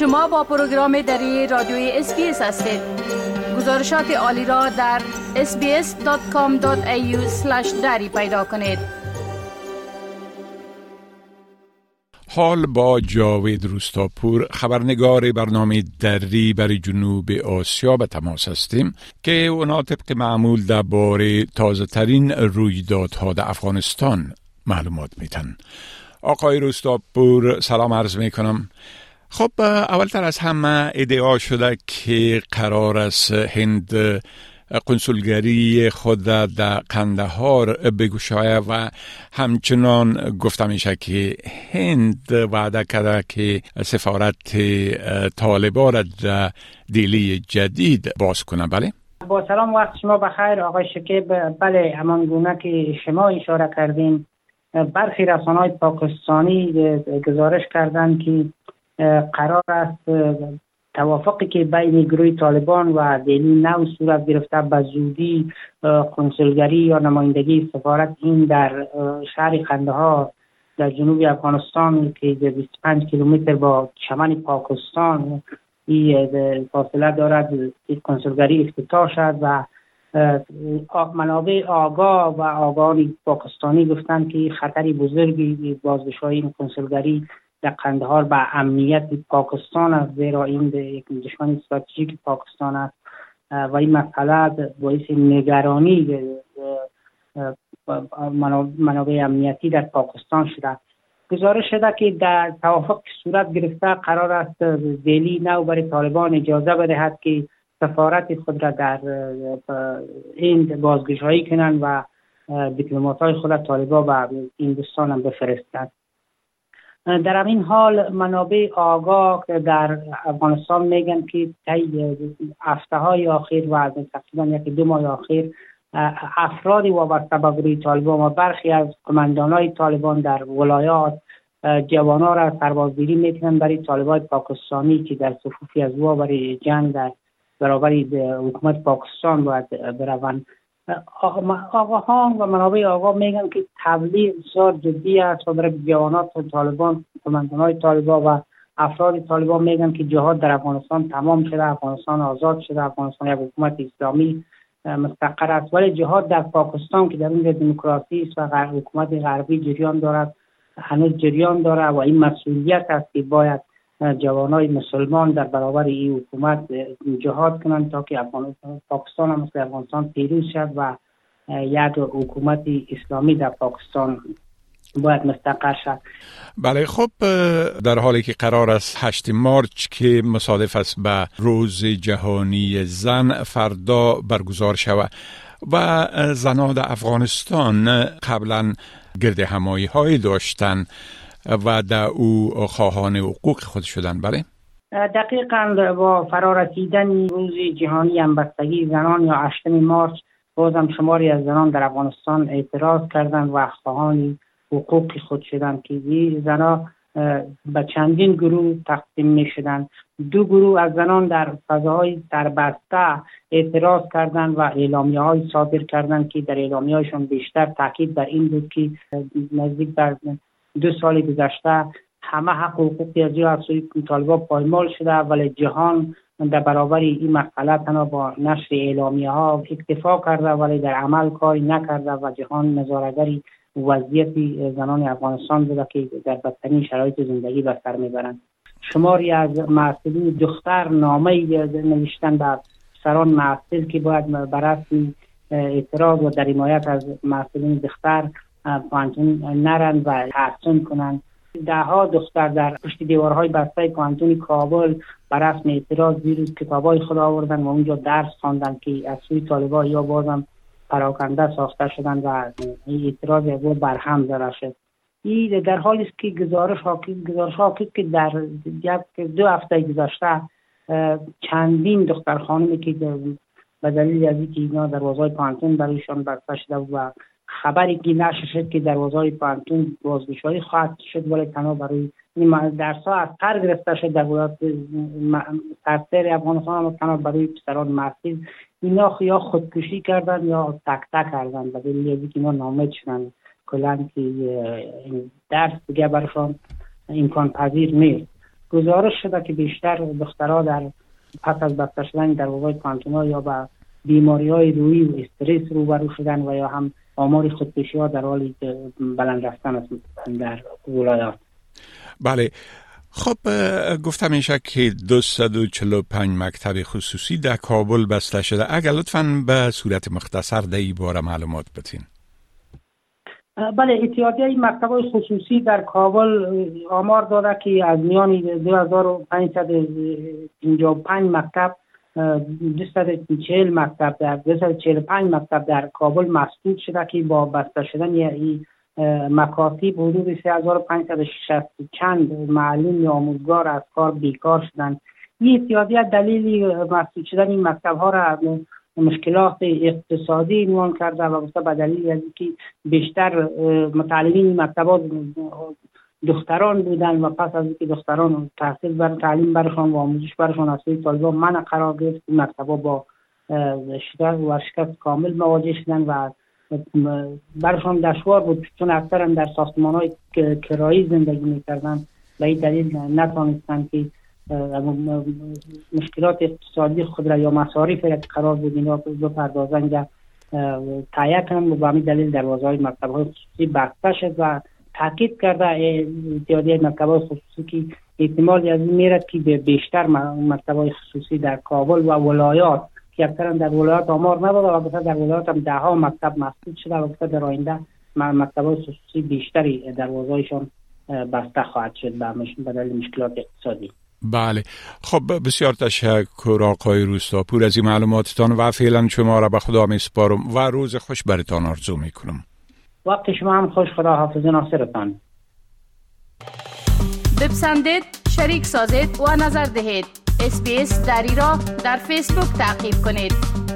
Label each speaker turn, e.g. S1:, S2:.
S1: شما با پروگرام دری رادیوی SBS هستید. گزارشات عالی را در sbs.com.au دری پیدا کنید.
S2: حال با جاوید روستاپور خبرنگار برنامه دری برای جنوب آسیا به تماس هستیم که اونا طبق معمول درباره تازه ترین رویدادها در افغانستان معلومات میتن آقای روستاپور سلام عرض می کنم خب اولتر از همه ادعا شده که قرار است هند قنسولگری خود در قندهار بگوشایه و همچنان گفته میشه که هند وعده کرده که سفارت طالبان را در دیلی جدید باز کنه بله؟
S3: با سلام وقت شما بخیر آقای شکیب بله همان گونه که شما اشاره کردین برخی رسانه های پاکستانی گزارش کردند که قرار است توافقی که بین گروه طالبان و دیلی نو صورت گرفته به زودی کنسولگری یا نمایندگی سفارت این در شهر قندهار در جنوب افغانستان که 25 کیلومتر با چمن پاکستان این فاصله دارد کنسولگری افتتاح شد و منابع آگاه و آگاهان پاکستانی گفتند که خطری بزرگی بازگشایی این کنسولگری در قندهار به امنیت پاکستان است زیرا این یک دشمن استراتژیک پاکستان است. و این مسئله باعث نگرانی منابع امنیتی در پاکستان شده. گزارش شده که در توافق صورت گرفته قرار است دلی نو برای طالبان اجازه بدهد که سفارت خود را در این بازگشایی کنند و دیپلمات های خود طالبان به هندوستان هم بفرستند. در این حال منابع آگاه در افغانستان میگن که طی هفته های آخر و تقریبا یک دو ماه آخر افرادی وابسته به گروه طالبان و برخی از کماندان های طالبان در ولایات جوانان را سربازگیری می‌کنن برای طالبان پاکستانی که در صفوفی از او برای جنگ در برابر حکومت پاکستان باید بروند. آقاهان و منابع آقا میگن که تبلیغ بسیار جدی است و برای جوانات طالبان های طالبان و افراد طالبان میگن که جهاد در افغانستان تمام شده افغانستان آزاد شده افغانستان یک حکومت اسلامی مستقر است. ولی جهاد در پاکستان که در اونجا دموکراسی است و حکومت غربی جریان دارد هنوز جریان دارد و این مسئولیت است که باید جوانای مسلمان در برابر این حکومت جهاد کنند تا که پاکستان هم مثل افغانستان پیروز شد و یک حکومت اسلامی در پاکستان باید مستقر شد
S2: بله خب در حالی که قرار است 8 مارچ که مصادف است به روز جهانی زن فردا برگزار شود و زنان در افغانستان قبلا گرد همایی های داشتن و در او خواهان حقوق خود شدن بله؟
S3: دقیقا با فرارسیدن روز جهانی همبستگی زنان یا 8 مارچ بازم شماری از زنان در افغانستان اعتراض کردند و خواهان حقوق خود شدند که زنان به چندین گروه تقسیم می شدند دو گروه از زنان در فضاهای سربسته اعتراض کردند و اعلامیه های صادر کردند که در اعلامیه هایشان بیشتر تاکید بر این بود که نزدیک بر دو سال گذشته همه حق و حقوق از سوی طالبا پایمال شده ولی جهان در برابر این مسئله تنها با نشر اعلامیه ها اکتفا کرده ولی در عمل کاری نکرده و جهان نظارگری وضعیت زنان افغانستان بوده که در بدترین شرایط زندگی به سر می‌برند. شماری از محصلین دختر نامه نوشتن به سران محصل که باید بررسی اعتراض و در حمایت از محصلین دختر پانتون نرن و تحسن کنند ده ها دختر در پشت دیوارهای بسته پانتون کابل بر رسم اعتراض دیروز کتابای خود آوردن و اونجا درس خواندن که از سوی طالبا یا بازم پراکنده ساخته شدن و اعتراض از برهم زده شد. این در حالی است که گزارش حاکی گزارش حاکی که در دو هفته گذشته چندین دختر خانمی که به دلیل از اینکه اینا دروازه پانتون برایشان بسته شده و خبری که نشه شد که دروازه پانتون بازگشایی خواهد شد ولی تنها برای درس ها از پر گرفته شد. در ولایت سرسر افغانستان هم تنها برای پسران محصیل. اینا یا خودکشی کردن یا تکته کردن. و دلیل اینکه اینا نامد شدن کلان که درس دیگه برشان امکان پذیر نیست. گزارش شده که بیشتر دخترها در پس از بسته شدن در وقای پانتونا یا به بیماری های روی و استرس روبرو شدن و یا هم آمار خودکشی ها در حال بلند رفتن است در ولایات.
S2: بله. خب گفتم میشه که 245 مکتب خصوصی در کابل بسته شده. اگر لطفا به صورت مختصر در این باره معلومات بتین
S3: بله اتحادیه مکتب خصوصی در کابل آمار داده که از میان 2555 مکتب 240 مکتب در 245 مکتب در کابل مسدود شده که با بسته شدن یعنی مکاتب حدود 3560 چند معلم یا آموزگار از کار بیکار شدند این اتحادیه دلیل مسدود شدن این مکتب ها را مشکلات اقتصادی عنوان کرده و به دلیل از اینکه بیشتر متعلمین مکتبات دختران بودن و پس از اینکه دختران تحصیل بر تعلیم برشان و آموزش برشان از سوی طالبان من قرار گرفت مکتبا با شکست و شکست کامل مواجه شدن و برشان دشوار بود چون اکثرا در ساختمان های کرایی زندگی می‌کردن و این دلیل نتانستن که مشکلات اقتصادی خود را یا مصارف را قرار بود اینا بپردازن یا تایه کنن و به همین دلیل دروازه های مکتب های خصوصی بسته شد و تاکید کرده اتحادیه مکتب های خصوصی که احتمال از این میرد که بیشتر مکتب های خصوصی در کابل و ولایات که اکثرا در ولایات آمار نبوده و در ولایات هم ده ها مکتب مسدود شده و در آینده مکتب های خصوصی بیشتری دروازهایشان بسته خواهد شد به دلیل مشکلات اقتصادی.
S2: بله. خب بسیار تشکر آقای روستاپور از این معلوماتتان و فعلا شما را به خدا میسپارم و روز خوش برتان آرزو می‌کنم.
S3: وقت شما هم خوش خدا حافظ ناصرتان.
S1: بپسندید شریک سازید و نظر دهید. اسپیس دری را در فیسبوک تعقیب کنید.